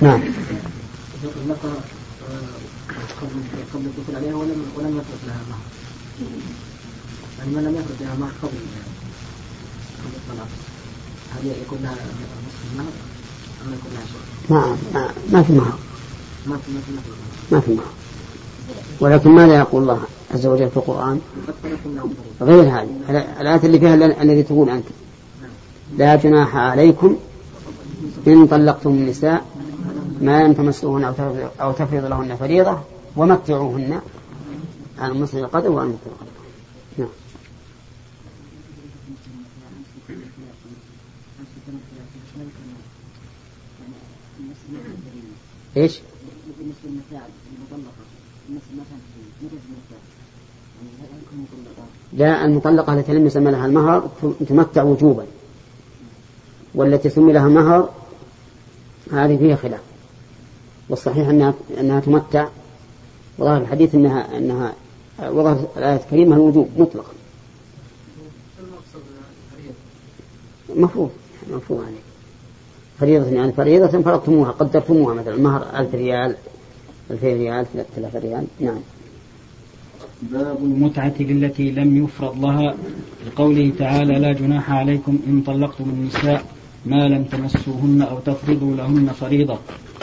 نعم. ذكر قبل الدخول عليها ولم ولم يفرض لها مهر يعني من لم يفرض لها مهر قبل قبل الطلاق هل يكون لها نصف المهر أم يكون لها شيء؟ ما ما في مهر. ما ما في مهر. ما في مهر ولكن ماذا يقول الله عز وجل في القرآن؟ غير هذه. الآية اللي فيها الذي تقول أنت. لا جناح عليكم إن طلقتم النساء ما لم تمسوهن أو تفرض لهن فريضة ومتعوهن. على المسلم القدر وعن المسلم القدر. نعم. إيش؟ لا المطلقة التي لم يسمى لها المهر تمتع وجوبا. والتي سمي لها مهر هذه فيها خلاف. والصحيح أنها, أنها تمتع. وظاهر الحديث أنها أنها وظهر الآية الكريمة الوجوب مطلقا. مفروض. مفروض عليه فريضة يعني فريضة فرضتموها قدرتموها مثلا. المهر ألف ريال ألفين ريال ثلاثة ريال. نعم. باب المتعة للتي لم يفرض لها. لقوله تعالى لا جناح عليكم إن طلقتم النساء ما لم تمسوهن أو تفرضوا لهن فريضة.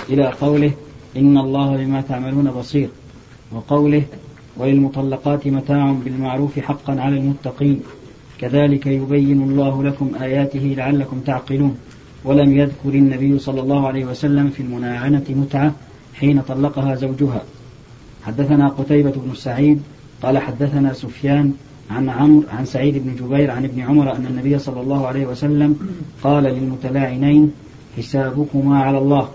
إلى قوله إن الله بما تعملون بصير وقوله وللمطلقات متاع بالمعروف حقا على المتقين كذلك يبين الله لكم آياته لعلكم تعقلون ولم يذكر النبي صلى الله عليه وسلم في المناعنة متعة حين طلقها زوجها. حدثنا قتيبة بن سعيد قال حدثنا سفيان عن عمرو عن سعيد بن جبير عن ابن عمر أن النبي صلى الله عليه وسلم قال للمتلاعنين حسابكما على الله.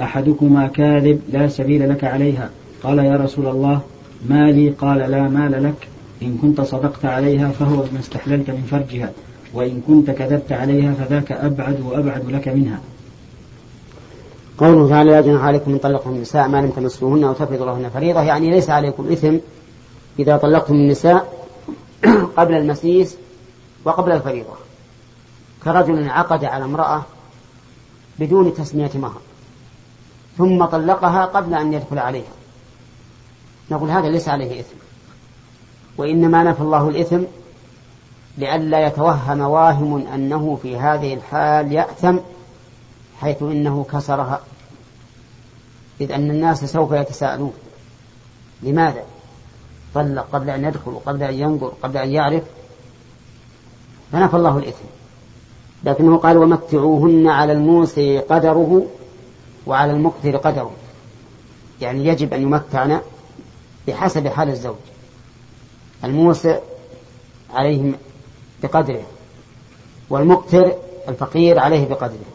أحدكما كاذب لا سبيل لك عليها. قال يا رسول الله ما لي؟ قال لا مال لك. إن كنت صدقت عليها فهو ما استحللت من فرجها. وإن كنت كذبت عليها فذاك أبعد وأبعد لك منها. قوله تعالى لا جناح عليكم من طلقتم النساء ما لم تمسوهن أو تفرضوا لهن فريضة. يعني ليس عليكم إثم إذا طلقتم النساء قبل المسيس وقبل الفريضة. كرجل عقد على امرأة بدون تسمية مهر. ثم طلقها قبل أن يدخل عليها. نقول هذا ليس عليه إثم. وإنما نفى الله الإثم لئلا يتوهم واهم أنه في هذه الحال يأثم حيث إنه كسرها. إذ أن الناس سوف يتساءلون لماذا؟ طلق قبل أن يدخل وقبل أن ينظر قبل أن يعرف. فنفى الله الإثم. لكنه قال ومتعوهن على الموسع قدره وعلى المقتر قدره. يعني يجب أن يمتعن بحسب حال الزوج الموسع عليه بقدره والمقتر الفقير عليه بقدره.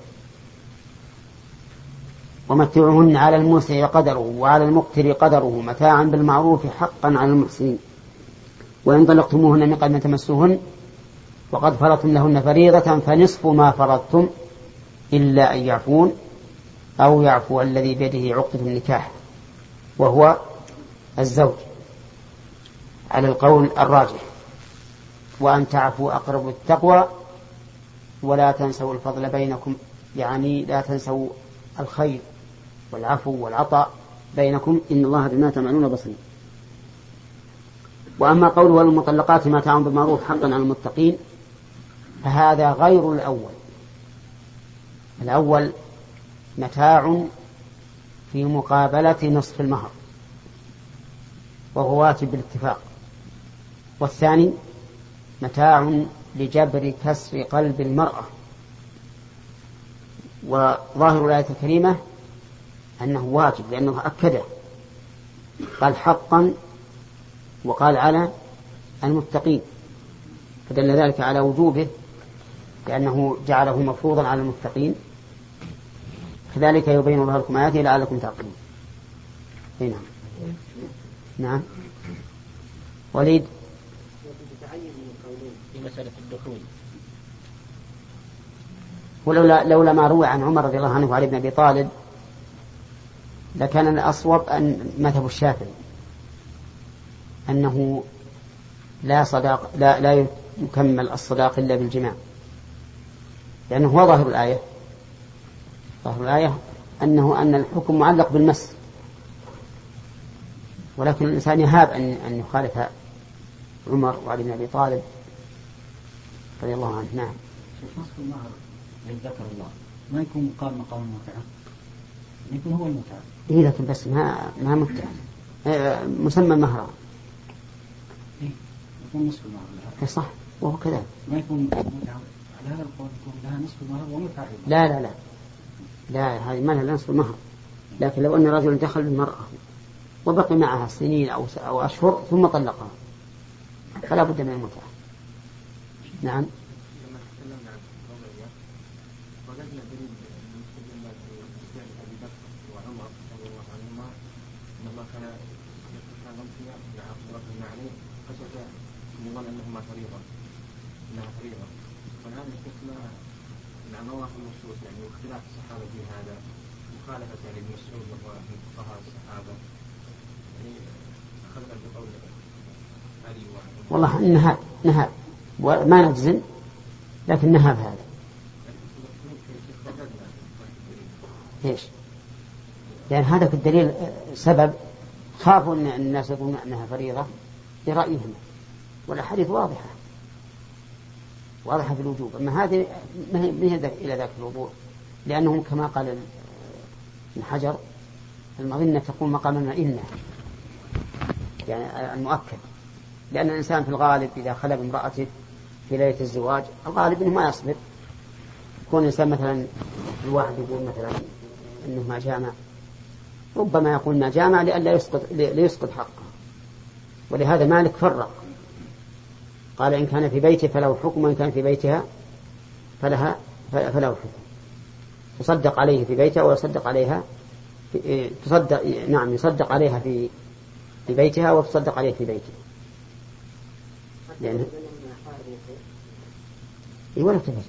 ومتعوهن على الموسع قدره وعلى المقتر قدره متاعا بالمعروف حقا على المحسنين. وإن طلقتموهن من قبل تمسوهن وقد فرضتم لهن فريضة فنصف ما فرضتم إلا أن يعفون. أو يعفو الذي بيده عقدة النكاح وهو الزوج على القول الراجح. وأن تعفوا أقرب التقوى ولا تنسوا الفضل بينكم يعني لا تنسوا الخير والعفو والعطاء بينكم إن الله بما تعملون بصير. وأما قول والمطلقات متاع بالمعروف حقا على المتقين فهذا غير الأول. الأول متاع في مقابلة نصف المهر وهو واجب بالاتفاق. والثاني متاع لجبر كسر قلب المرأة. وظاهر الآية الكريمة أنه واجب لأنه أكده قال حقا وقال على المتقين فدل ذلك على وجوبه لأنه جعله مفروضا على المتقين. كذلك يبين الله لكم آياته لعلكم تعقلون. إي نعم. نعم. وليد. في مسألة الدخول. ولولا لولا ما روي عن عمر رضي الله عنه وعلي بن أبي طالب لكان الأصوب أن مذهب الشافعي. أنه لا صداق لا لا يكمل الصداق إلا بالجماع. لأنه هو ظاهر الآية. ظاهر الآية أنه أن الحكم معلق بالمس. ولكن الإنسان يهاب أن أن يخالف عمر وعلي بن أبي طالب رضي الله عنه. نعم. نصف المهر ذكر الله. ما يكون مقام مقام المتعة يكون هو المتعة. إيه لكن بس ما ما متعة. آه، مسمى مهرا إيه يكون نصف المهر إيه صح. وهو كذلك ما يكون متعة؟ على هذا القول يكون لها نصف المهر ومتعة لا لا لا. لا هذه ما لها نصف المهر. لكن لو أن رجل دخل بمرأة وبقي معها سنين أو أو أشهر ثم طلقها فلا بد من المتعة. نعم. دليل شفنا مع مواقف النصوص يعني واختلاف الصحابة في هذا. مخالفة يعني ابن مسعود من فقهاء الصحابة. يعني أخذنا بقول علي والله نهى نهى وما نجزم لكن نهى بهذا ليش؟ لأن هذا في الدليل آه، سبب. خافوا أن الناس يقولون أنها فريضة لرأيهم. والأحاديث واضحة. واضحة في الوجوب. أما هذه ما هي إلى ذاك الوضوح لأنهم كما قال ال- ابن حجر المظنة تقوم مقام المئنة يعني المؤكد. لأن الإنسان في الغالب إذا خلى بامرأته في ليلة الزواج الغالب أنه ما يصبر. يكون الإنسان مثلا الواحد يقول مثلا أنه ما جامع. ربما يقول ما جامع لئلا يسقط ليسقط حقه. ولهذا مالك فرق. قال إن كان في بيته فله حكم وإن كان في بيتها فلها فله حكم. تصدق عليه في بيته ويصدق عليها في إيه، تصدق نعم يصدق عليها في في بيتها وتصدق عليه في بيته. لأن إيه ولا تفهم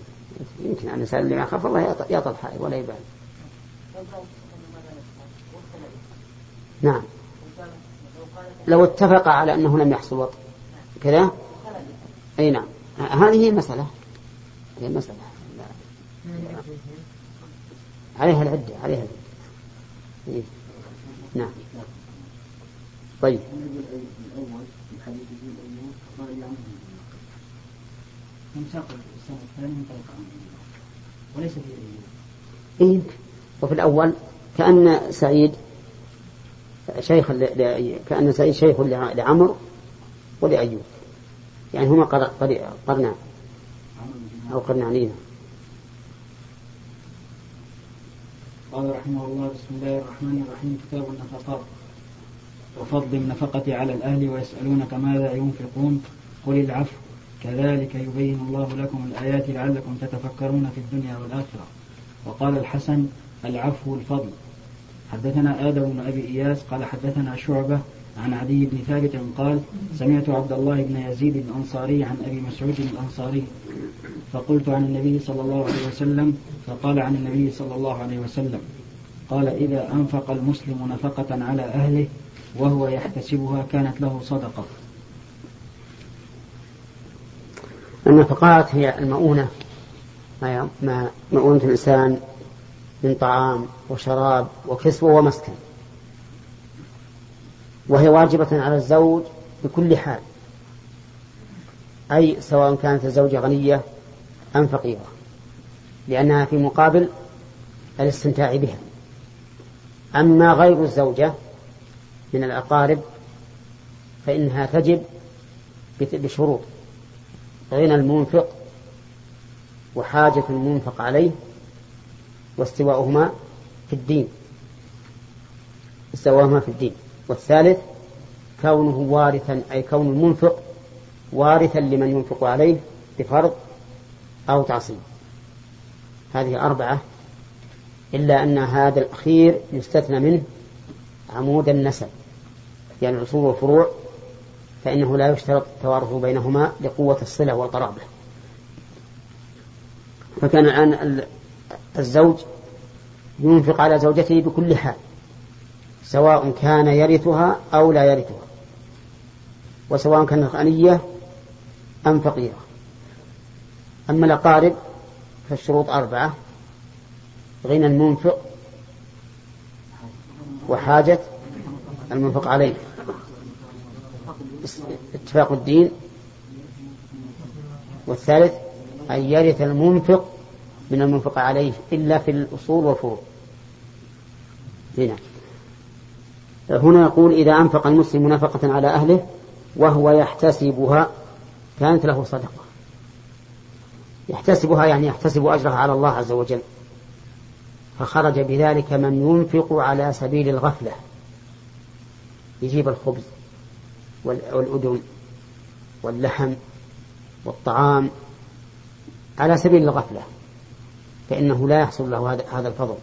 يمكن أن الإنسان اللي يخاف الله يعطى الحائط ولا يبالي نعم. لو اتفق على أنه لم يحصل وطء كذا؟ أي نعم هذه هي المسألة هي المسألة لا. عليها العدة عليها العدة إيه. نعم طيب إيه. وفي الأول كأن سعيد شيخ كأن سعيد شيخ لع- لعمر ولأيوب يعني. هما قر- قر- قرنان أو قرنانين قال رحمه الله بسم الله الرحمن الرحيم كتاب النفقات. وفضل النفقة على الأهل ويسألونك ماذا ينفقون؟ قل العفو. كذلك يبين الله لكم الآيات لعلكم تتفكرون في الدنيا والآخرة. وقال الحسن العفو الفضل حدثنا آدم بن أبي إياس قال حدثنا شعبة عن عدي بن ثابت قال سمعت عبد الله بن يزيد الأنصاري عن أبي مسعود الأنصاري. فقلت عن النبي صلى الله عليه وسلم فقال عن النبي صلى الله عليه وسلم قال إذا أنفق المسلم نفقة على أهله وهو يحتسبها كانت له صدقة. النفقات هي المؤونة ما مؤونة الإنسان من طعام وشراب وكسوة ومسكن. وهي واجبة على الزوج بكل حال. أي سواء كانت الزوجة غنية أم فقيرة. لأنها في مقابل الاستمتاع بها. أما غير الزوجة من الأقارب فإنها تجب بشروط. غنى المنفق وحاجة المنفق عليه واستواؤهما في الدين. استواؤهما في الدين. والثالث كونه وارثا أي كون المنفق وارثا لمن ينفق عليه بفرض أو تعصيب هذه أربعة إلا أن هذا الأخير يستثنى منه عمود النسب يعني الأصول والفروع فإنه لا يشترط التوارث بينهما لقوة الصلة والقرابة فكان الآن ال- الزوج ينفق على زوجته بكل حال. سواء كان يرثها أو لا يرثها. وسواء كانت غنية أم فقيرة. أما الأقارب فالشروط أربعة غنى المنفق وحاجة المنفق عليه. اتفاق الدين. والثالث أن يرث المنفق من المنفق عليه إلا في الأصول والفروع. هنا. هنا يقول إذا أنفق المسلم نفقة على أهله وهو يحتسبها كانت له صدقة. يحتسبها يعني يحتسب أجرها على الله عز وجل. فخرج بذلك من ينفق على سبيل الغفلة. يجيب الخبز والأدم واللحم والطعام على سبيل الغفلة. فإنه لا يحصل له هذا الفضل.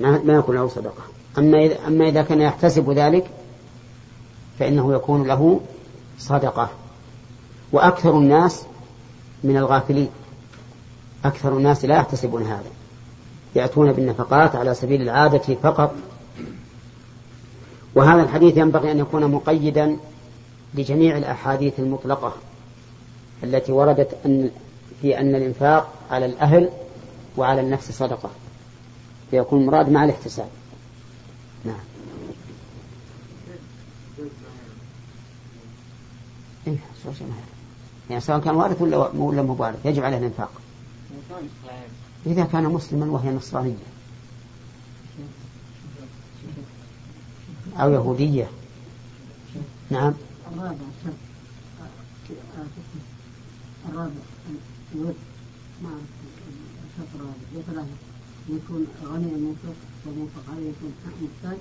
ما يكون له صدقة. أما أما إذا كان يحتسب ذلك فإنه يكون له صدقة. وأكثر الناس من الغافلين. أكثر الناس لا يحتسبون هذا. يأتون بالنفقات على سبيل العادة فقط. وهذا الحديث ينبغي أن يكون مقيدا لجميع الأحاديث المطلقة التي وردت أن في أن الإنفاق على الأهل وعلى النفس صدقة. فيكون مراد مع الاحتساب. نعم. إيه يعني سواء كان وارث ولا ولا مو وارث يجب عليه الإنفاق. إذا كان مسلما وهي نصرانية. أو يهودية. نعم. الرابع الرابع يكون غني المنفق محتاج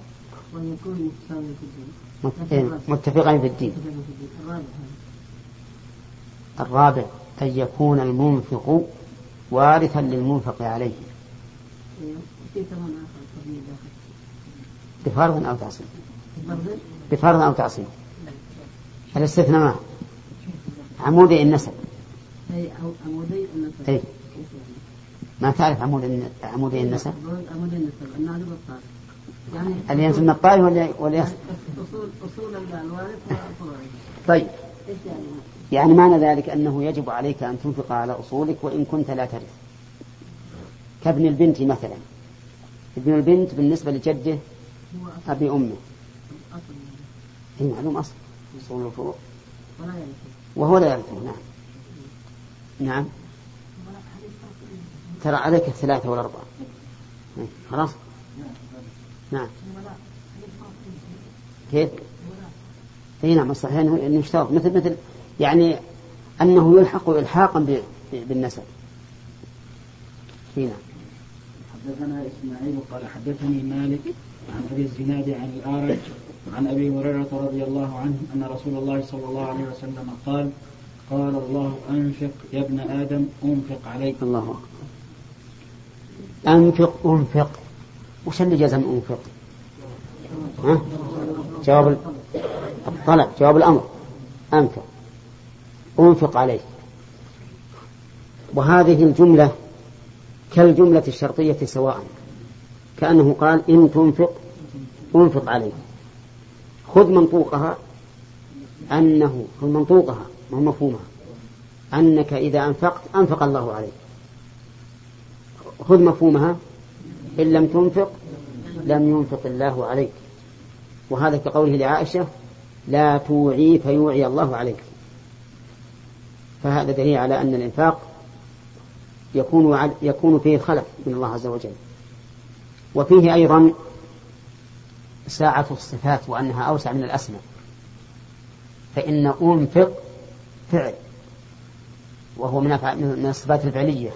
يكون في الدين متفقين في الدين. الرابع أن يكون المنفق وارثا للمنفق عليه. بفرض أو تعصيب؟ بفرض أو تعصيب. الاستثناء ما عمودي النسب. أي عمودي النسب. ما تعرف عمود عمودي النسب؟ عمودي النسب النادب الطارئ يعني اللي ينزل من الطائف ولا ولا اصول أصول الوارث طيب. يعني؟ يعني معنى ذلك أنه يجب عليك أن تنفق على أصولك وإن كنت لا ترث. كابن البنت مثلا. ابن البنت بالنسبة لجده أبي أمه. اي معلوم أصل؟ أصول الفروع. وهو لا يرثه نعم. نعم. ترى عليك الثلاثة والأربعة. خلاص؟ نعم. كيف؟ إي نعم الصحيح انه يشترط. مثل مثل يعني أنه يلحق الحاقا بالنسب. نعم. حدثنا إسماعيل قال حدثني مالك عن أبي الزناد عن الأعرج عن أبي هريرة رضي الله عنه أن رسول الله صلى الله عليه وسلم قال قال الله أنفق يا ابن آدم أنفق عليك. الله أكبر. أنفق أنفق. وش اللي جزم أنفق؟ ها؟ جواب الطلب جواب الأمر. أنفق. أنفق عليه. وهذه الجملة كالجملة الشرطية سواء. كأنه قال إن تنفق أنفق عليه. خذ منطوقها أنه خذ منطوقها ما مفهومها. أنك إذا أنفقت أنفق الله عليك. خذ مفهومها. إن لم تنفق لم ينفق الله عليك. وهذا كقوله لعائشة لا توعي فيوعي الله عليك. فهذا دليل على أن الإنفاق يكون يكون فيه خلف من الله عز وجل. وفيه أيضا ساعة الصفات وأنها أوسع من الأسماء. فإن أنفق فعل وهو من الصفات الفعلية.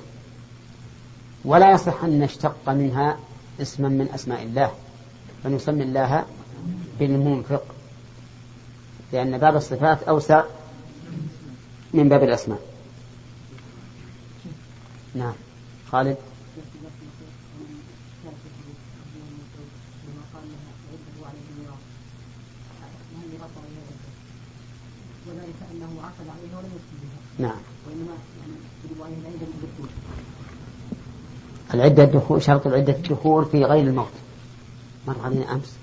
ولا يصح أن نشتق منها اسما من أسماء الله فنسمي الله بالمنفق لأن باب الصفات أوسع من باب الأسماء. نعم. خالد؟ وذلك أنه عقد عليها ولم يسلمها نعم. وإنما يعني عليه العدة الدخول شرط العدة الدخول في غير الموت. مر علينا أمس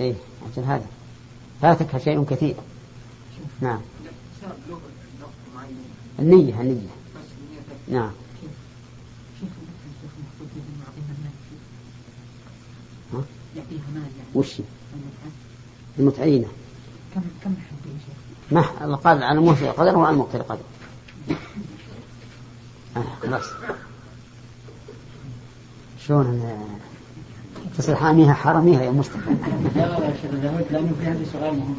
إيه عشان هذا. فاتك شيء كثير. نعم. النية النية. نعم. وش المتعينة. كم كم؟ ما قال على موسى قدر وعلى مقتل قدر آه خلاص. شلون تصير حاميها حرميها يا مصطفى. لا لا يا شيخ قلت لأنه في هذا سؤال مهم.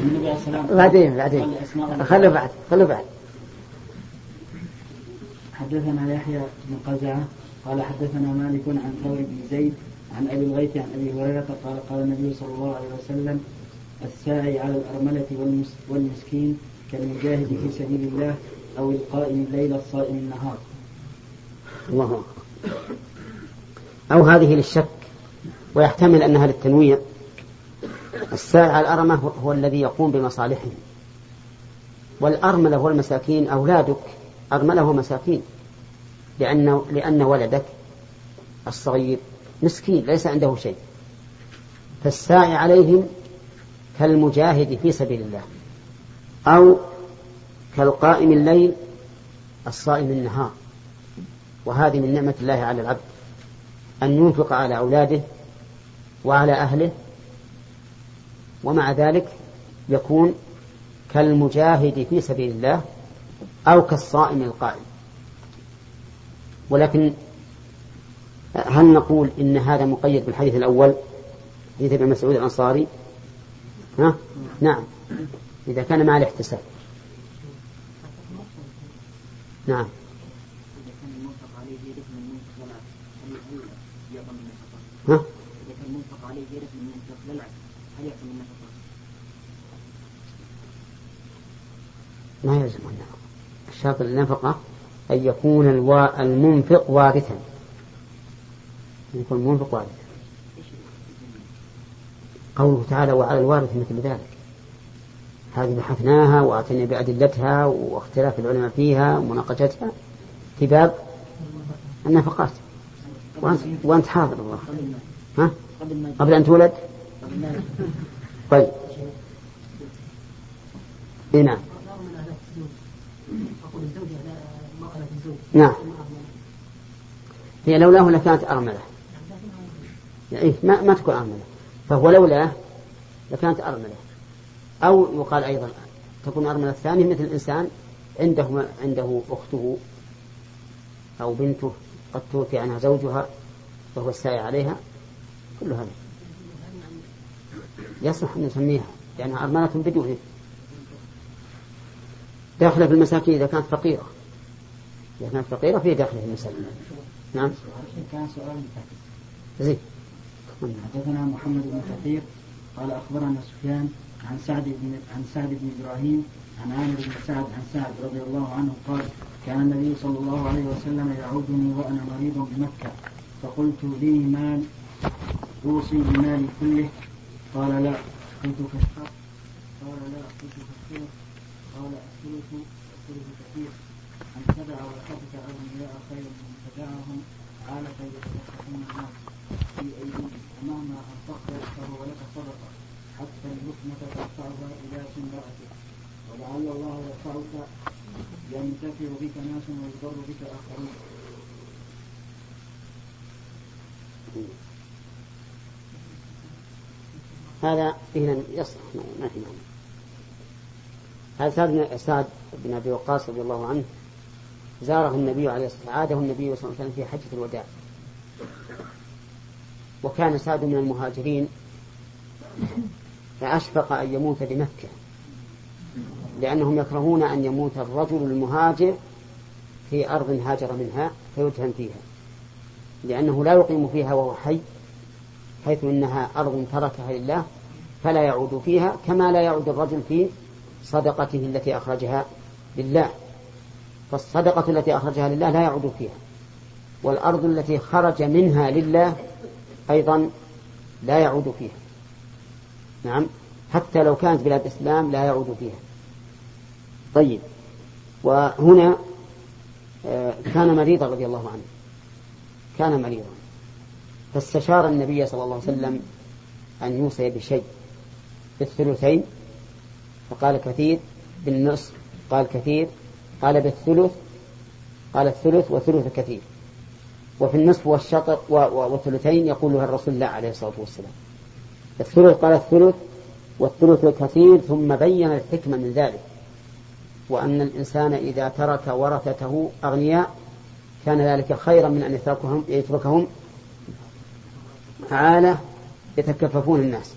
النبي عليه السلام بعدين بعدين. خلوا بعد خلوا بعد. حدثنا يحيى بن قزعة قال حدثنا مالك عن ثور بن زيد عن أبي الغيث عن أبي هريرة قال قال النبي صلى الله عليه وسلم الساعي على الأرملة والمس والمسكين كالمجاهد في سبيل الله أو القائم الليل الصائم النهار. الله أو هذه للشك ويحتمل أنها للتنويع. الساعي على الأرمة هو- الذي يقوم بمصالحهم. والأرملة والمساكين أولادك أرملة ومساكين لأن لأن ولدك الصغير مسكين ليس عنده شيء. فالساعي عليهم كالمجاهد في سبيل الله أو كالقائم الليل الصائم النهار. وهذه من نعمة الله على العبد. أن ينفق على أولاده وعلى أهله ومع ذلك يكون كالمجاهد في سبيل الله أو كالصائم القائم. ولكن هل نقول إن هذا مقيد بالحديث الأول حديث ابن مسعود الأنصاري؟ ها؟ نعم. إذا كان مع الاحتساب. نعم إذا كان المنفق عليه يرث من المنفق للعب هل هل يعطى من النفقة؟ ها؟ ما يلزم النفقة. الشرط النفقة أن يكون الوا... المنفق وارثا. أن يكون المنفق وارثا. قوله تعالى وعلى الوارث مثل ذلك. هذه بحثناها وأتينا بأدلتها واختلاف العلماء فيها ومناقشتها. في باب النفقات. وأنت, وأنت حاضر الله. ها؟ قبل أن تولد؟ طيب. إيه نعم. نعم. هي لولاه لكانت أرملة؟ يعني ما, ما تكون أرملة. فهو لولاه لكانت أرملة. أو يقال أيضا تكون أرملة الثانية مثل الإنسان عنده عنده أخته أو بنته. قد توفي عنها زوجها وهو الساعي عليها كل هذا. يصلح أن نسميها لأنها أرملة بدون. داخلة في المساكين إذا كانت فقيرة. إذا كانت فقيرة فهي داخلة في المساكين. نعم. كان سؤال زين. حدثنا محمد بن كثير قال أخبرنا سفيان عن سعد بن عن سعد بن إبراهيم عن عامر بن سعد عن سعد رضي الله عنه قال كان النبي صلى الله عليه وسلم يعودني وأنا مريض بمكة. فقلت لي مال أوصي بمالي كله؟ قال لا. قلت كالشر قال لا. قلت كالثلث قال الثلث. الثلث كثير. أن تدع ورثتك أغنياء خير من تدعهم. عالة يتوقفون الناس؟ في أيديهم ومهما أنفقت فهو لك صدقة. حتى اللقمة ترفعها إلى امرأتك ولعل الله يرفعك ينتفع بك ناس ويضر بك آخرون هذا فيه يصلح ما في معنى. هذا سعد سعد بن أبي وقاص رضي الله عنه زاره النبي عليه الصلاة والسلام عاده النبي صلى الله عليه وسلم في حجة الوداع. وكان سعد من المهاجرين فأشفق أن يموت بمكة. لأنهم يكرهون أن يموت الرجل المهاجر في أرض هاجر منها فيدفن فيها. لأنه لا يقيم فيها وهو حي حيث إنها أرض تركها لله فلا يعود فيها كما لا يعود الرجل في صدقته التي أخرجها لله. فالصدقة التي أخرجها لله لا يعود فيها. والأرض التي خرج منها لله أيضا لا يعود فيها. نعم. حتى لو كانت بلاد إسلام لا يعود فيها. طيب. وهنا آه، كان مريضا رضي الله عنه. كان مريضا. فاستشار النبي صلى الله عليه وسلم أن يوصي بشيء بالثلثين فقال كثير بالنصف قال كثير قال بالثلث قال الثلث وثلث كثير. وفي النصف والشطر والثلثين يقولها الرسول لا عليه الصلاة والسلام. الثلث قال الثلث والثلث الكثير ثم بين الحكمة من ذلك. وأن الإنسان إذا ترك ورثته أغنياء كان ذلك خيرا من أن يتركهم يتركهم. عالة يتكففون الناس.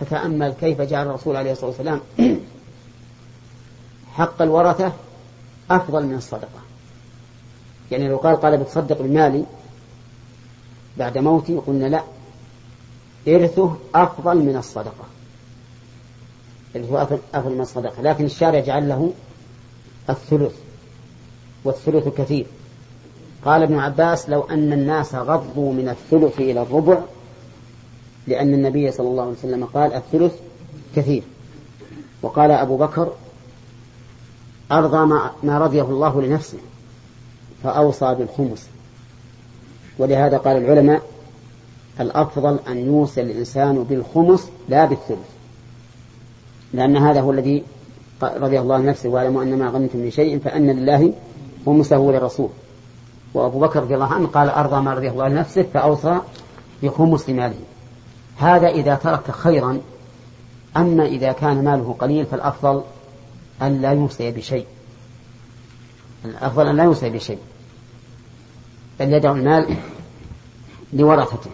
فتأمل كيف جعل الرسول عليه الصلاة والسلام حق الورثة أفضل من الصدقة. يعني لو قال قال بتصدق بمالي بعد موتي قلنا لا إرثه أفضل من الصدقة. إرثه أفضل من الصدقة. لكن الشارع جعل له الثلث والثلث كثير قال ابن عباس لو أن الناس غضوا من الثلث إلى الربع لأن النبي صلى الله عليه وسلم قال الثلث كثير. وقال أبو بكر أرضى ما رضيه الله لنفسه فأوصى بالخمس. ولهذا قال العلماء الأفضل أن يوصي الإنسان بالخمس لا بالثلث. لأن هذا هو الذي رضي الله نفسه واعلموا أن ما غنمتم من شيء فأن لله خمسه للرسول. وأبو بكر رضي الله عنه قال أرضى ما رضي الله نفسه فأوصى بخمس ماله هذا إذا ترك خيرا أما إذا كان ماله قليل فالأفضل أن لا يوصي بشيء. الأفضل أن لا يوصي بشيء. بل يدعو المال لورثته.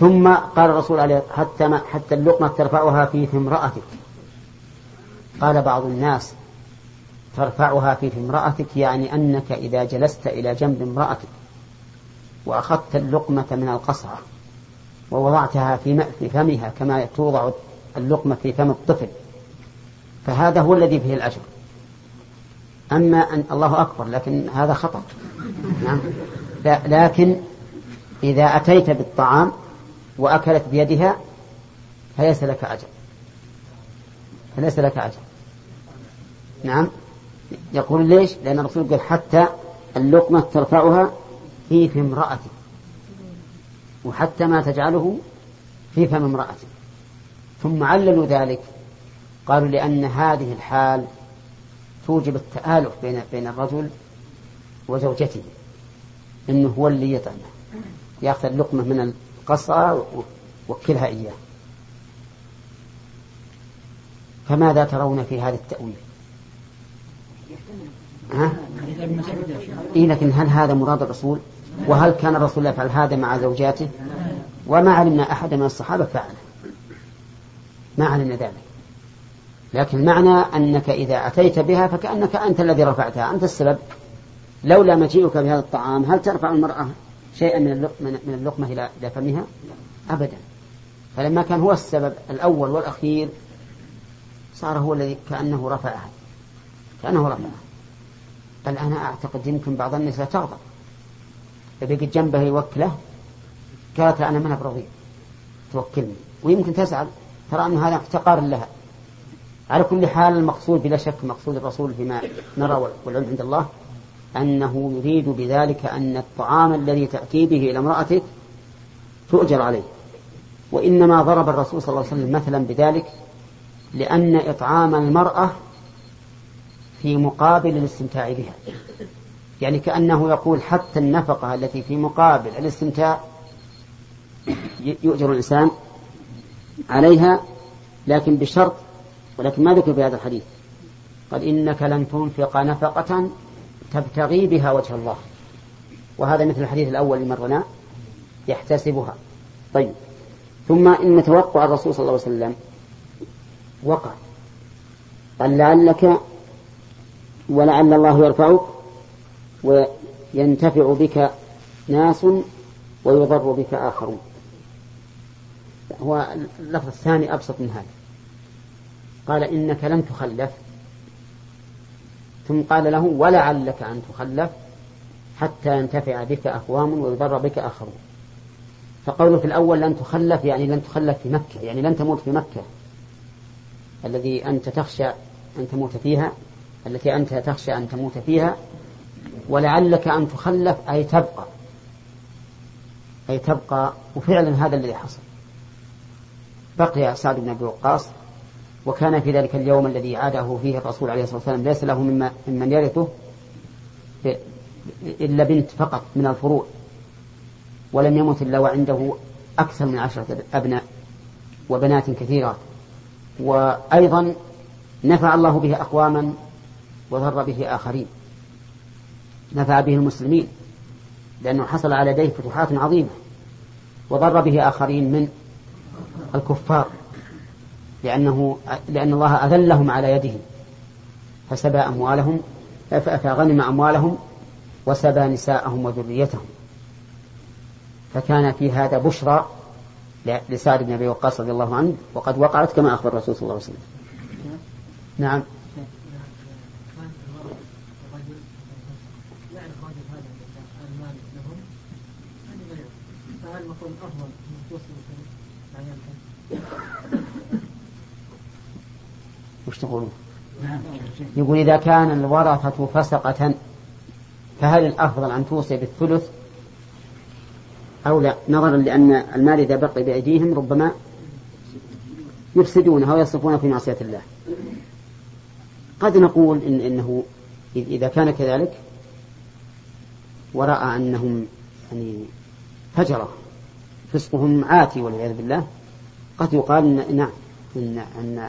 ثم قال الرسول عليه حتى ما حتى اللقمة ترفعها في امرأتك. قال بعض الناس ترفعها في امرأتك يعني أنك إذا جلست إلى جنب امرأتك وأخذت اللقمة من القصعة ووضعتها في فمها كما توضع اللقمة في فم الطفل فهذا هو الذي فيه الأجر. أما أن الله أكبر لكن هذا خطأ. نعم. لكن إذا أتيت بالطعام وأكلت بيدها فليس لك أجر. فليس لك أجر. نعم. يقول ليش؟ لأن الرسول قال حتى اللقمة ترفعها في في امرأتك. وحتى ما تجعله في فم امرأتك. ثم عللوا ذلك. قالوا لأن هذه الحال توجب التآلف بين بين الرجل وزوجته. إنه هو اللي يطعمه. ياخذ اللقمة من القصعه ووكلها إياه فماذا ترون في هذا التأويل؟ ها؟ إيه لكن هل هذا مراد الرسول؟ وهل كان الرسول يفعل هذا مع زوجاته؟ وما علمنا أحد من الصحابة فعله. ما علمنا ذلك. لكن معنى أنك إذا أتيت بها فكأنك أنت الذي رفعتها أنت السبب لولا مجيئك بهذا الطعام هل ترفع المرأة شيئا من اللقمة إلى فمها أبدا. فلما كان هو السبب الأول والأخير صار هو الذي كأنه رفعها. كأنه رفعها. بل أنا أعتقد يمكن بعض النساء تغضب. إذا قد جنبه يوكله. قالت أنا من برضيع توكلني. ويمكن تزعل. ترى أن هذا احتقار لها. على كل حال المقصود بلا شك مقصود الرسول فيما نرى والعلم عند الله. أنه يريد بذلك أن الطعام الذي تأتي به إلى امرأتك تؤجر عليه. وإنما ضرب الرسول صلى الله عليه وسلم مثلا بذلك لأن إطعام المرأة في مقابل الاستمتاع بها. يعني كأنه يقول حتى النفقة التي في مقابل الاستمتاع يؤجر الإنسان عليها لكن بشرط ولكن ما ذكر في هذا الحديث. قال إنك لن تنفق نفقة تبتغي بها وجه الله. وهذا مثل الحديث الأول اللي مرنا يحتسبها. طيب. ثم إن توقع الرسول صلى الله عليه وسلم وقع. قال لعلك ولعل الله يرفعك وينتفع بك ناس ويضر بك آخرون. هو اللفظ الثاني أبسط من هذا. قال إنك لن تخلف. ثم قال له ولعلك أن تخلف حتى ينتفع بك أقوام ويضر بك آخرون. فقوله في الأول لن تخلف يعني لن تخلف في مكة يعني لن تموت في مكة. الذي أنت تخشى أن تموت فيها التي أنت تخشى أن تموت فيها ولعلك أن تخلف أي تبقى. أي تبقى وفعلا هذا الذي حصل. بقي سعد بن أبي وقاص وكان في ذلك اليوم الذي عاده فيه الرسول عليه الصلاة والسلام ليس له مما ممن يرثه إلا بنت فقط من الفروع ولم يمت إلا وعنده أكثر من عشرة أبناء وبنات كثيرات. وأيضا نفع الله به أقواما وضر به آخرين. نفع به المسلمين لأنه حصل على يديه فتوحات عظيمة وضر به آخرين من الكفار. لأنه لأن الله أذلهم على يده فسبى أموالهم فغنم أموالهم وسبى نساءهم وذريتهم. فكان في هذا بشرى لسعد بن أبي وقاص رضي الله عنه وقد وقعت كما أخبر الرسول صلى الله عليه وسلم. نعم. وش تقولون؟ يقول إذا كان الورثة فسقة فهل الأفضل أن توصي بالثلث؟ أو لا؟ نظرا لأن المال إذا بقي بأيديهم ربما يفسدونه ويصرفونه في معصية الله. قد نقول إن إنه إذا كان كذلك ورأى أنهم يعني فجرة فسقهم عاتي والعياذ بالله. قد يقال إن نعم إن, إن,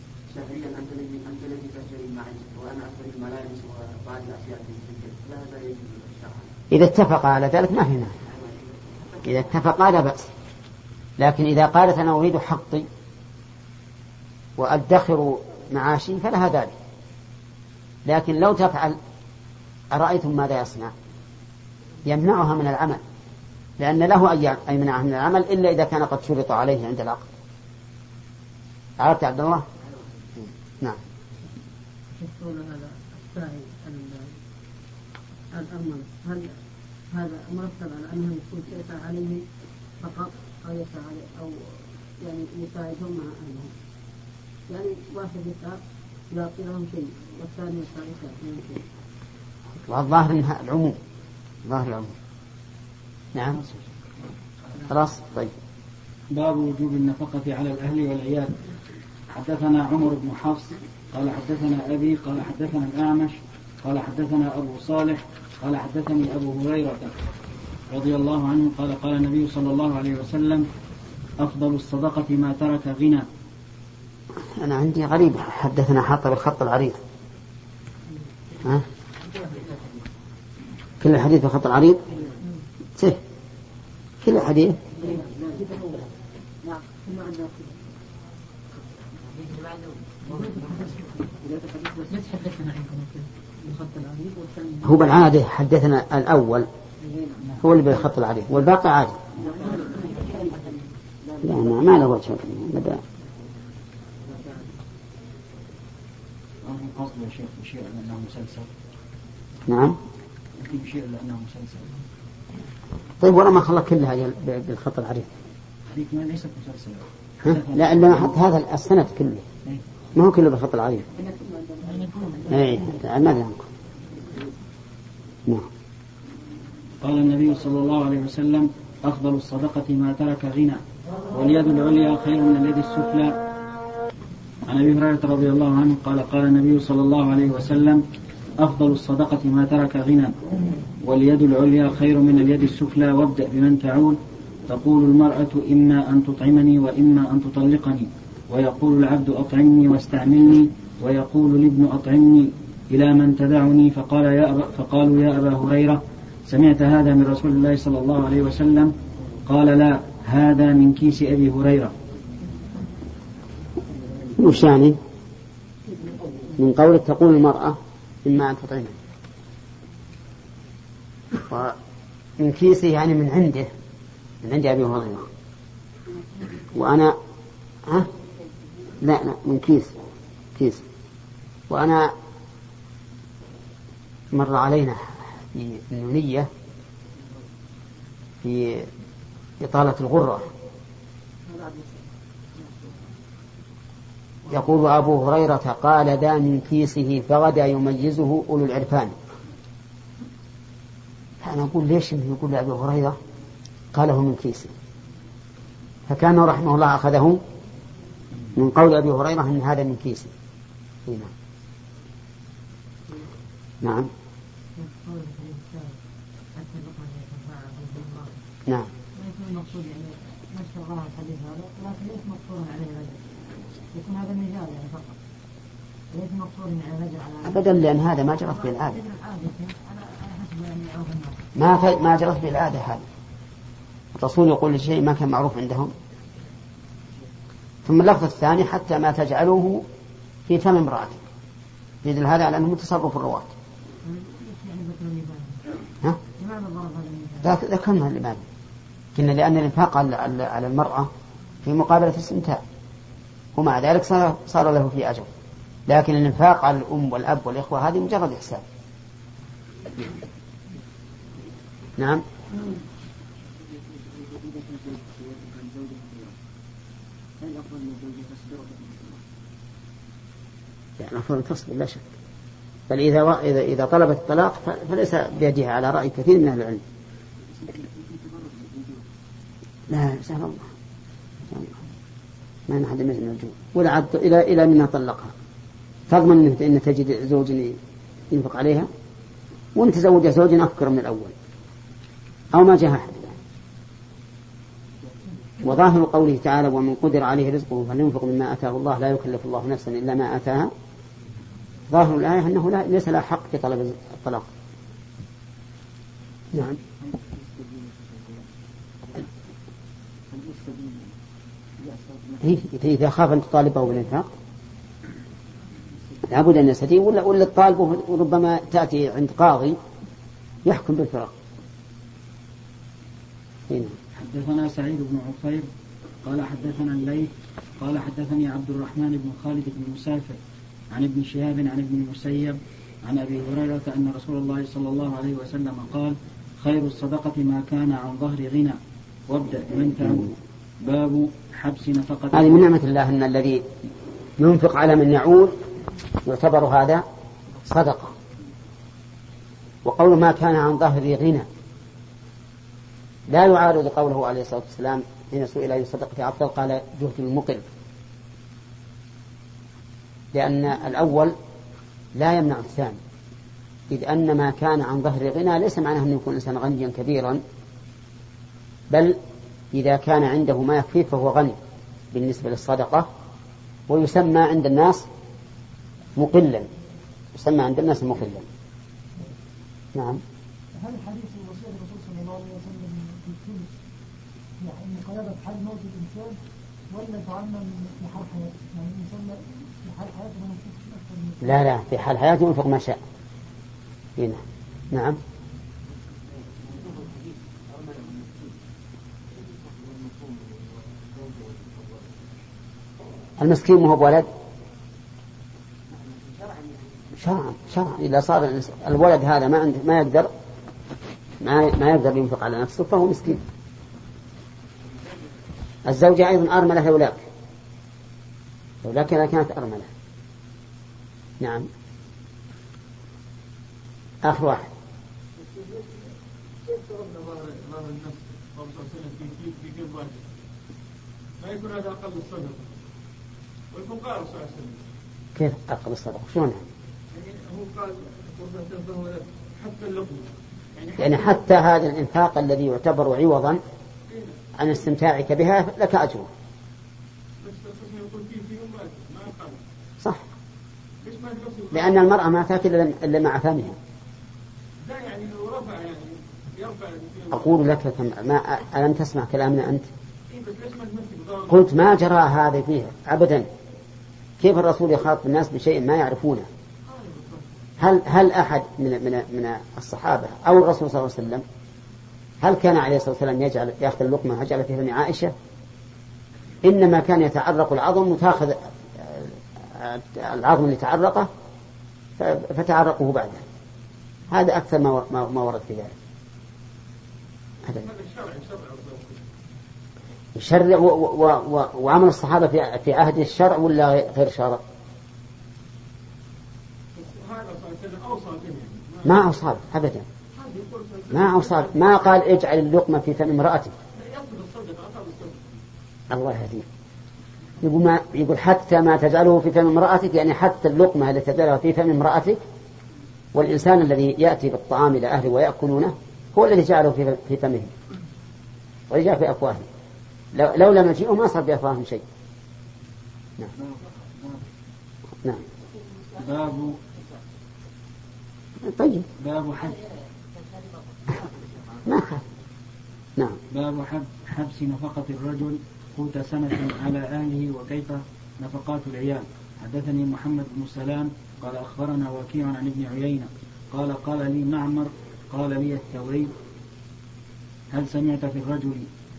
إذا اتفق على ذلك ما في مانع إذا اتفقا لا بأس. لكن إذا قالت أنا أريد حقي وأدخر معاشي فلها ذلك. لكن لو تفعل أرأيتم ماذا يصنع؟ يمنعها من العمل. لأن له أن يمنعها من العمل إلا إذا كان قد شرط عليه عند العقد. عرفت عبد الله؟ نعم. هذا السائل الأمن هل هذا مرتب على أنه يكون يسعى عليه فقط أو يسعى عليه أو يعني يساعدهم مع أهلهم يعني واحد يسعى يعطي لهم شيء والثاني يسعى لهم شيء والظاهر إنها العموم. ظاهر العموم. نعم. خلاص طيب. باب وجوب النفقة على الأهل والعيال. حدثنا عمر بن حفص قال حدثنا أبي قال حدثنا الأعمش قال حدثنا أبو صالح قال حدثني أبو هريرة رضي الله عنه قال قال النبي صلى الله عليه وسلم أفضل الصدقة ما ترك غنى. أنا عندي غريب حدثنا حاط بالخط العريض. ها؟ كل الحديث بالخط العريض؟ سه كل الحديث؟ هو بالعادة حدثنا الأول. هو اللي بالخط العريض والباقي عادي. لا ما, ما له وجه نعم. طيب ولا ما خلى كلها بالخط العريض هذيك ما ليست مسلسلة لا إلا حط هذا السند كله. إيه. ما هو كله بالخط العريض. اي ماذا عنكم. نعم. قال النبي صلى الله عليه وسلم أفضل الصدقة ما ترك غنى واليد العليا خير من اليد السفلى. عن أبي هريرة رضي الله عنه قال قال النبي صلى الله عليه وسلم أفضل الصدقة ما ترك غنى واليد العليا خير من اليد السفلى. وابدأ بمن تعول تقول المرأة إما أن تطعمني وإما أن تطلقني ويقول العبد أطعمني واستعملني ويقول الابن أطعمني إلى من تدعني فقال يا أبا فقالوا يا أبا هريرة سمعت هذا من رسول الله صلى الله عليه وسلم؟ قال لا هذا من كيس أبي هريرة. وش يعني من قولك تقول المرأة إما أن تطعمه ومن كيسه يعني من عنده. من عند أبي هريرة. وأنا ها؟ لا لا من كيس كيس. وأنا مر علينا في النونية في إطالة الغرة. يقول أبو هريرة قال ذا من كيسه فغدا يميزه أولو العرفان. فأنا أقول ليش يقول لأبي هريرة؟ قاله من كيسه فكان رحمه الله أخذه من قول أبي هريرة أن هذا من كيسه نعم. نعم. نعم. المقصود يعني نفس الحديث هذا لكن ليس مقصورا عليه رجل يكون هذا يعني فقط ليس مقصورا على رجل على ابدا لأن هذا ما جرت به العاده ما ما جرت به العاده هذا. الرسول يقول لشيء ما كان معروف عندهم. ثم اللفظ الثاني حتى ما تجعلوه في فم امرأته يدل هذا على أنه تصرف الرواة ها؟ ذكرنا لماذا قلنا لأن الإنفاق على المرأة في مقابلة الاستمتاع. ومع ذلك صار, صار له في أجر. لكن الإنفاق على الأم والأب والإخوة هذه مجرد إحسان. نعم؟ يعني أفضل تصبر لا شك بل إذا إذا إذا طلبت الطلاق فليس بيدها على رأي كثير من أهل العلم. لا سهل الله. ما أحد من الجوع ولا عد إلى إلى منها طلقها. تضمن أن تجد زوج ينفق عليها وأن تزوج زوج أفكر من الأول أو ما جاء أحد وظاهر قوله تعالى ومن قدر عليه رزقه فلينفق مما آتاه الله لا يكلف الله نفسا إلا ما آتاها. ظاهر الآية أنه لا ليس له حق في طلب الطلاق. نعم. إذا خاف أن تطالبه بالإنفاق لابد أن يستطيع ولا ولا تطالبه وربما تأتي عند قاضي يحكم بالفراق. هنا. حدثنا سعيد بن عفير قال حدثنا الليث قال حدثني عبد الرحمن بن خالد بن مسافر عن ابن شهاب عن ابن المسيب عن أبي هريرة أن رسول الله صلى الله عليه وسلم قال خير الصدقة ما كان عن ظهر غنى. وابدأ من باب حبس نفقة هذه من نعمة الله أن الذي ينفق على من يعود يعتبر هذا صدقة. وقول ما كان عن ظهر غنى. لا يعارض قوله عليه الصلاة والسلام حين سئل اي صدقه افضل قال جهد المقل لأن الأول لا يمنع الثاني. إذ أن ما كان عن ظهر غنى ليس معناه أنه يكون إنسان غنيا كبيرا بل إذا كان عنده ما يكفيه فهو غني بالنسبة للصدقة ويسمى عند الناس مقلا. يسمى عند الناس مقلا. نعم. هل حديث وصية الرسول صلى الله عليه وسلم في الثلث قلبت حال موت الإنسان ولا تعمم في حال حياته؟ يعني الإنسان لا لا في حال حياته ينفق ما شاء. هنا نعم. المسكين ما هو بولد؟ شرعا شرعا. إذا صار الولد هذا ما عنده ما يقدر ما ما يقدر ينفق على نفسه فهو مسكين. الزوجة أيضا أرملة لولاك لكنها كانت أرملة. نعم. آخر واحد. ما يكون هذا أقل الصدقة. ويكون قال صلى الله عليه وسلم. كيف أقل الصدقة؟ شلون؟ يعني هو قال حتى اللقمة. يعني, يعني حتى هذا الإنفاق الذي يعتبر عوضا عن استمتاعك بها لك أجره. صح. لأن المرأة ما تأكل إلا مع فمها. يعني أقول لك ما ألم تسمع كلامنا أنت؟ قلت ما جرى هذا فيه أبدا. كيف الرسول يخاطب الناس بشيء ما يعرفونه؟ هل هل أحد من من من الصحابة أو الرسول صلى الله عليه وسلم هل كان عليه الصلاة والسلام يجعل يأخذ اللقمة وجعل في فم عائشة؟ إنما كان يتعرق العظم وتأخذ العظم اللي تعرقه فتعرقه بعده. هذا أكثر ما ما ورد في ذلك. هذا. يشرع و و و وعمل الصحابة في في عهد الشرع ولا غير شرع؟ ما أوصى أبدا. ما أوصى ما قال اجعل اللقمة في فم امرأتك. الله يهديك. يقول ما يقول حتى ما تجعله في فم امرأتك يعني حتى اللقمة التي تجعلها في فم امرأتك والإنسان الذي يأتي بالطعام إلى أهله ويأكلونه هو الذي جعله في في فمه. وجاء في أفواههم. لو, لو لم يجيئوا ما صار بأفواههم شيء. نعم. نعم. باب طيب. باب خاف نعم. باب حبس نفقة الرجل قوت سنة على أهله وكيف نفقات العيال. حدثني محمد بن سلام قال أخبرنا وكيع عن ابن عيينة قال قال لي معمر قال لي الثوري هل سمعت في الرجل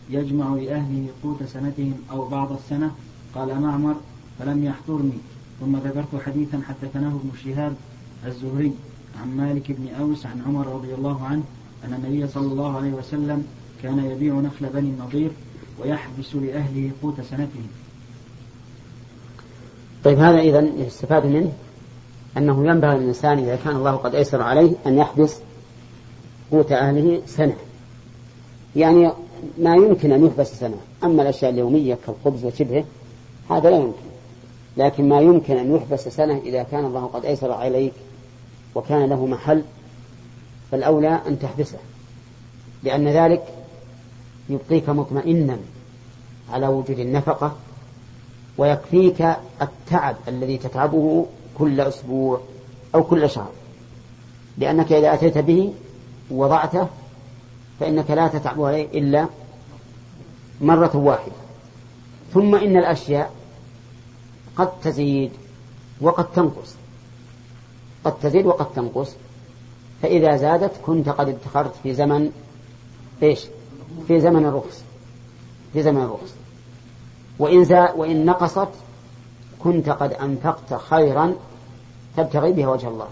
يجمع لأهله قوت سنتهم أو بعض السنة؟ قال معمر فلم يحضرني. ثم ذكرت حديثا حدثناه ابن شهاب الزهري عن مالك بن أوس عن عمر رضي الله عنه أن النبي صلى الله عليه وسلم كان يبيع نخل بني النضير ويحبس لأهله قوت سنتهم. طيب هذا إذا يستفاد منه أنه ينبغي للإنسان إذا كان الله قد أيسر عليه أن يحبس قوت أهله سنة. يعني ما يمكن أن يحبس سنة. أما الأشياء اليومية كالخبز وشبهه هذا لا يمكن. لكن ما يمكن أن يحبس سنة إذا كان الله قد أيسر عليك وكان له محل فالأولى أن تحبسه لأن ذلك يبقيك مطمئنا على وجود النفقة ويكفيك التعب الذي تتعبه كل أسبوع أو كل شهر لأنك إذا أتيت به ووضعته فإنك لا تتعب عليه إلا مرة واحدة. ثم إن الأشياء قد تزيد وقد تنقص قد تزيد وقد تنقص. فإذا زادت كنت قد ادخرت في زمن إيش؟ في زمن الرخص. في زمن الرخص. وإن, وإن نقصت كنت قد أنفقت خيرا تبتغي بها وجه الله.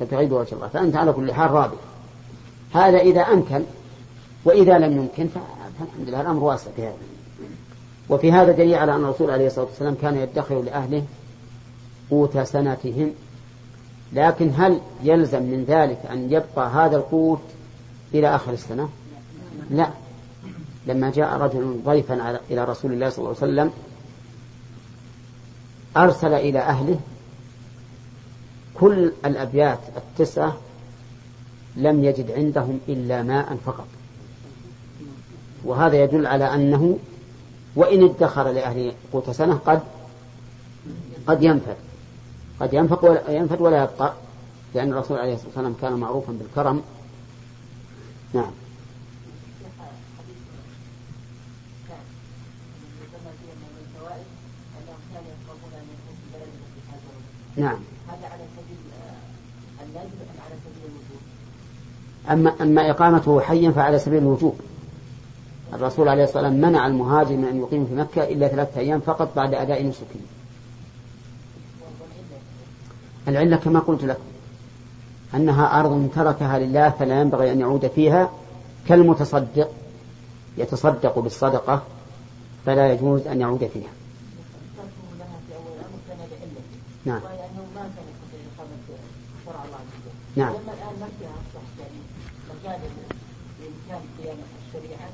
تبتغي بها وجه الله. فأنت على كل حال رابح هذا إذا أمكن وإذا لم يمكن فالحمد لله الأمر واسع في هذا. وفي هذا دليل على أن الرسول عليه الصلاة والسلام كان يدخر لأهله قوت سنتهم لكن هل يلزم من ذلك أن يبقى هذا القوت إلى آخر السنة؟ لا. لما جاء رجل ضيفا إلى رسول الله صلى الله عليه وسلم أرسل إلى أهله كل الأبيات التسعة لم يجد عندهم إلا ماء فقط. وهذا يدل على أنه وإن ادخر لأهل قوت سنة قد قد ينفد قد ينفق ولا ينفد ولا يبقى لأن الرسول عليه الصلاة والسلام كان معروفا بالكرم نعم نعم هذا على سبيل على سبيل الوجوب؟ أما أما إقامته حيا فعلى سبيل الوجوب. الرسول عليه الصلاة والسلام منع المهاجر من أن يقيم في مكة إلا ثلاثة أيام فقط بعد أداء نسكه. العلة كما قلت لكم. أنها أرض تركها لله فلا ينبغي أن يعود فيها. كالمتصدق يتصدق بالصدقة فلا يجوز أن يعود فيها. نعم. نعم.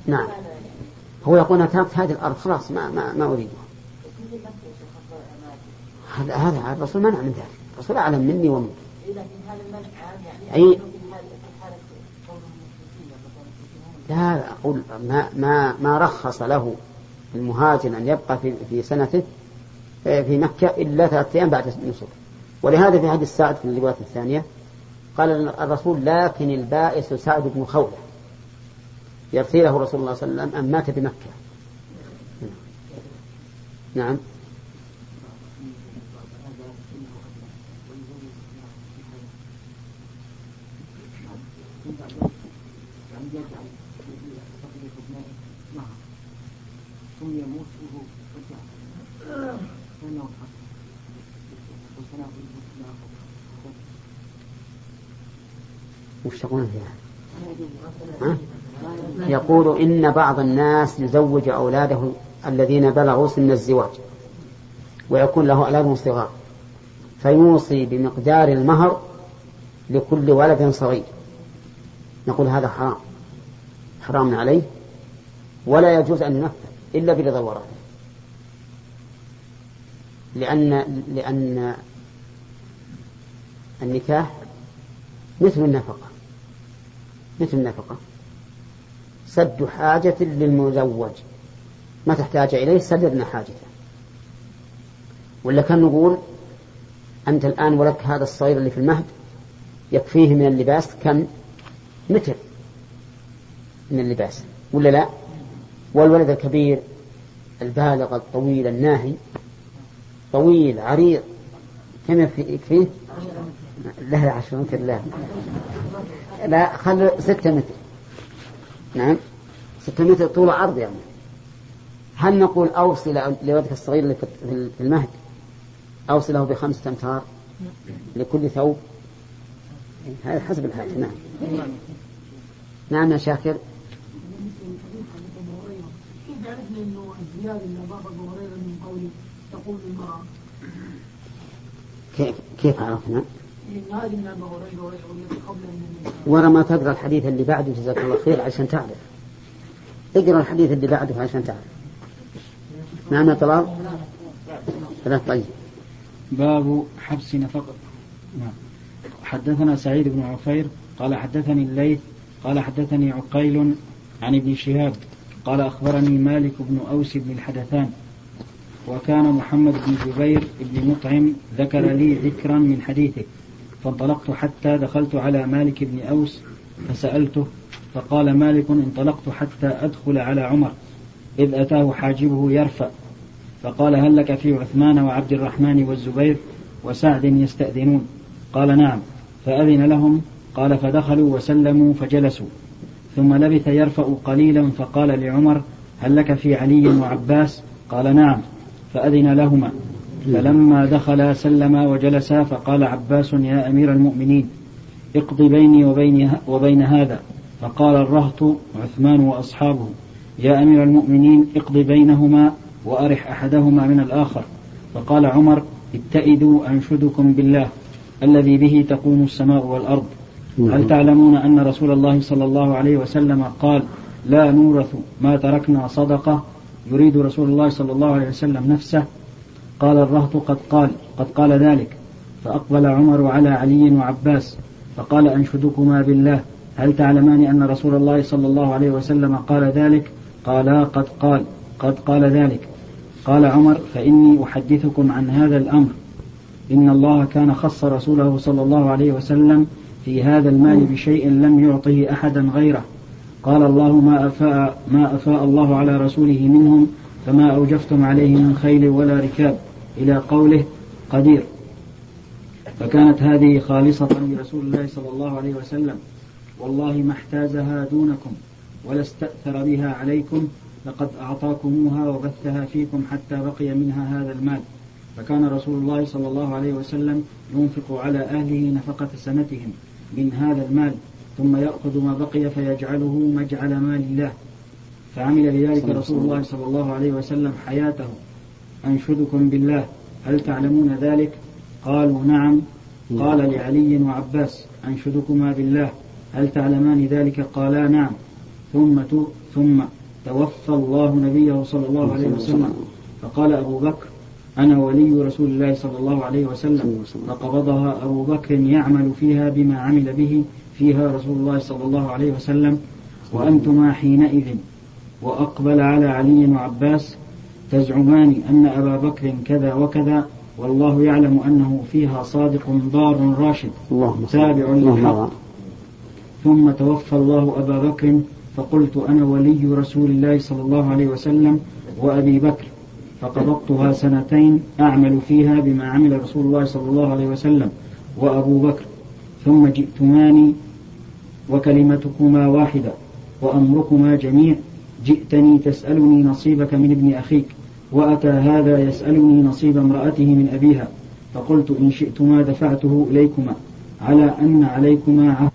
نعم. هو يقول أنا تركت هذه الأرض خلاص ما ما, ما أريدها. هذا هذا الرسول منع من ذلك. الرسول أعلم مني ومنك أي لا أقول ما ما ما رخص له المهاجر أن يبقى في في سنته في مكة إلا ثلاثة أيام بعد النسك ولهذا في حديث سعد في الرواية الثانية قال الرسول لكن البائس سعد بن خولة. يرسله رسول الله صلى الله عليه وسلم أن مات بمكة. نعم. وش تقولون فيها؟ ها؟ يقول إن بعض الناس يزوج أولاده الذين بلغوا سن الزواج ويكون له أولاد صغار فيوصي بمقدار المهر لكل ولد صغير نقول هذا حرام. حرام عليه. ولا يجوز أن ينفذ إلا برضا الورثة لأن لأن النكاح مثل النفقة. مثل النفقة. سد حاجة للمزوج. ما تحتاج إليه سددنا حاجته. ولا كان نقول أنت الآن ولك هذا الصغير اللي في المهد يكفيه من اللباس كم؟ متر من اللباس ولا لا؟ والولد الكبير البالغ الطويل الناهي طويل عريض كم يكفيه لا عشر متر لا. لا خلوا ستة متر. نعم. ستة متر طول عرض يعني. هل نقول أوصي لولدك الصغير في المهد؟ أوصي له بخمسة أمتار لكل ثوب؟ هذا حسب الحاجة نعم. نعم يا شاكر. كيف كيف عرفنا؟ ورا ما تقرأ الحديث اللي بعده جزاك الله خير عشان تعرف. اقرأ الحديث اللي بعده عشان تعرف. نعم يا طلال. لا طيب. باب حبس نفقة. نعم. حدثنا سعيد بن عفير قال حدثني الليث قال حدثني عقيل عن ابن شهاب قال أخبرني مالك بن أوس بن الحدثان وكان محمد بن جبير بن مطعم ذكر لي ذكرا من حديثه فانطلقت حتى دخلت على مالك بن أوس فسألته فقال مالك انطلقت حتى أدخل على عمر إذ أتاه حاجبه يرفع فقال هل لك في عثمان وعبد الرحمن والزبير وسعد يستأذنون؟ قال نعم فأذن لهم قال فدخلوا وسلموا فجلسوا. ثم لبث يرفع قليلا فقال لعمر هل لك في علي وعباس؟ قال نعم فأذن لهما. فلما دخلا سلما وجلسا فقال عباس يا أمير المؤمنين اقض بيني وبين, وبين هذا. فقال الرهط عثمان وأصحابه يا أمير المؤمنين اقض بينهما وأرح أحدهما من الآخر. فقال عمر اتئدوا أنشدكم بالله الذي به تقوم السماء والأرض. هل تعلمون أن رسول الله صلى الله عليه وسلم قال لا نورث ما تركنا صدقة يريد رسول الله صلى الله عليه وسلم نفسه؟ قال الرهط قد قال قد قال ذلك. فأقبل عمر على علي وعباس فقال أنشدكما بالله. هل تعلمان أن رسول الله صلى الله عليه وسلم قال ذلك؟ قالا قد قال قد قال ذلك. قال عمر فإني أحدثكم عن هذا الأمر. إن الله كان خص رسوله صلى الله عليه وسلم في هذا المال بشيء لم يعطه أحدا غيره. قال الله ما أفاء, ما أفاء الله على رسوله منهم فما أوجفتم عليه من خيل ولا ركاب. إلى قوله قدير. فكانت هذه خالصة لرسول الله صلى الله عليه وسلم. والله ما احتازها دونكم ولا استأثر بها عليكم لقد أعطاكموها وبثها فيكم حتى بقي منها هذا المال. فكان رسول الله صلى الله عليه وسلم ينفق على أهله نفقة سنتهم. من هذا المال ثم يأخذ ما بقي فيجعله مجعل مال الله. فعمل بذلك رسول الله صلى الله عليه وسلم حياته. أنشدكم بالله. هل تعلمون ذلك؟ قالوا نعم. قال لعلي وعباس أنشدكما بالله. هل تعلمان ذلك؟ قالا نعم. ثم ثم توفى الله نبيه صلى الله عليه وسلم. فقال أبو بكر أنا ولي رسول الله صلى الله عليه وسلم فقبضها أبو بكر يعمل فيها بما عمل به فيها رسول الله صلى الله عليه وسلم وأنتما حينئذ. وأقبل على علي وعباس تزعمان أن أبا بكر كذا وكذا والله يعلم أنه فيها صادق ضار راشد تابع للحق. ثم توفى الله أبا بكر فقلت أنا ولي رسول الله صلى الله عليه وسلم وأبي بكر. فقبضتها سنتين أعمل فيها بما عمل رسول الله صلى الله عليه وسلم وأبو بكر. ثم جئتماني وكلمتكما واحدة وأمركما جميع. جئتني تسألني نصيبك من ابن أخيك وأتى هذا يسألني نصيب امرأته من أبيها. فقلت إن شئتما دفعته إليكما على أن عليكما عهد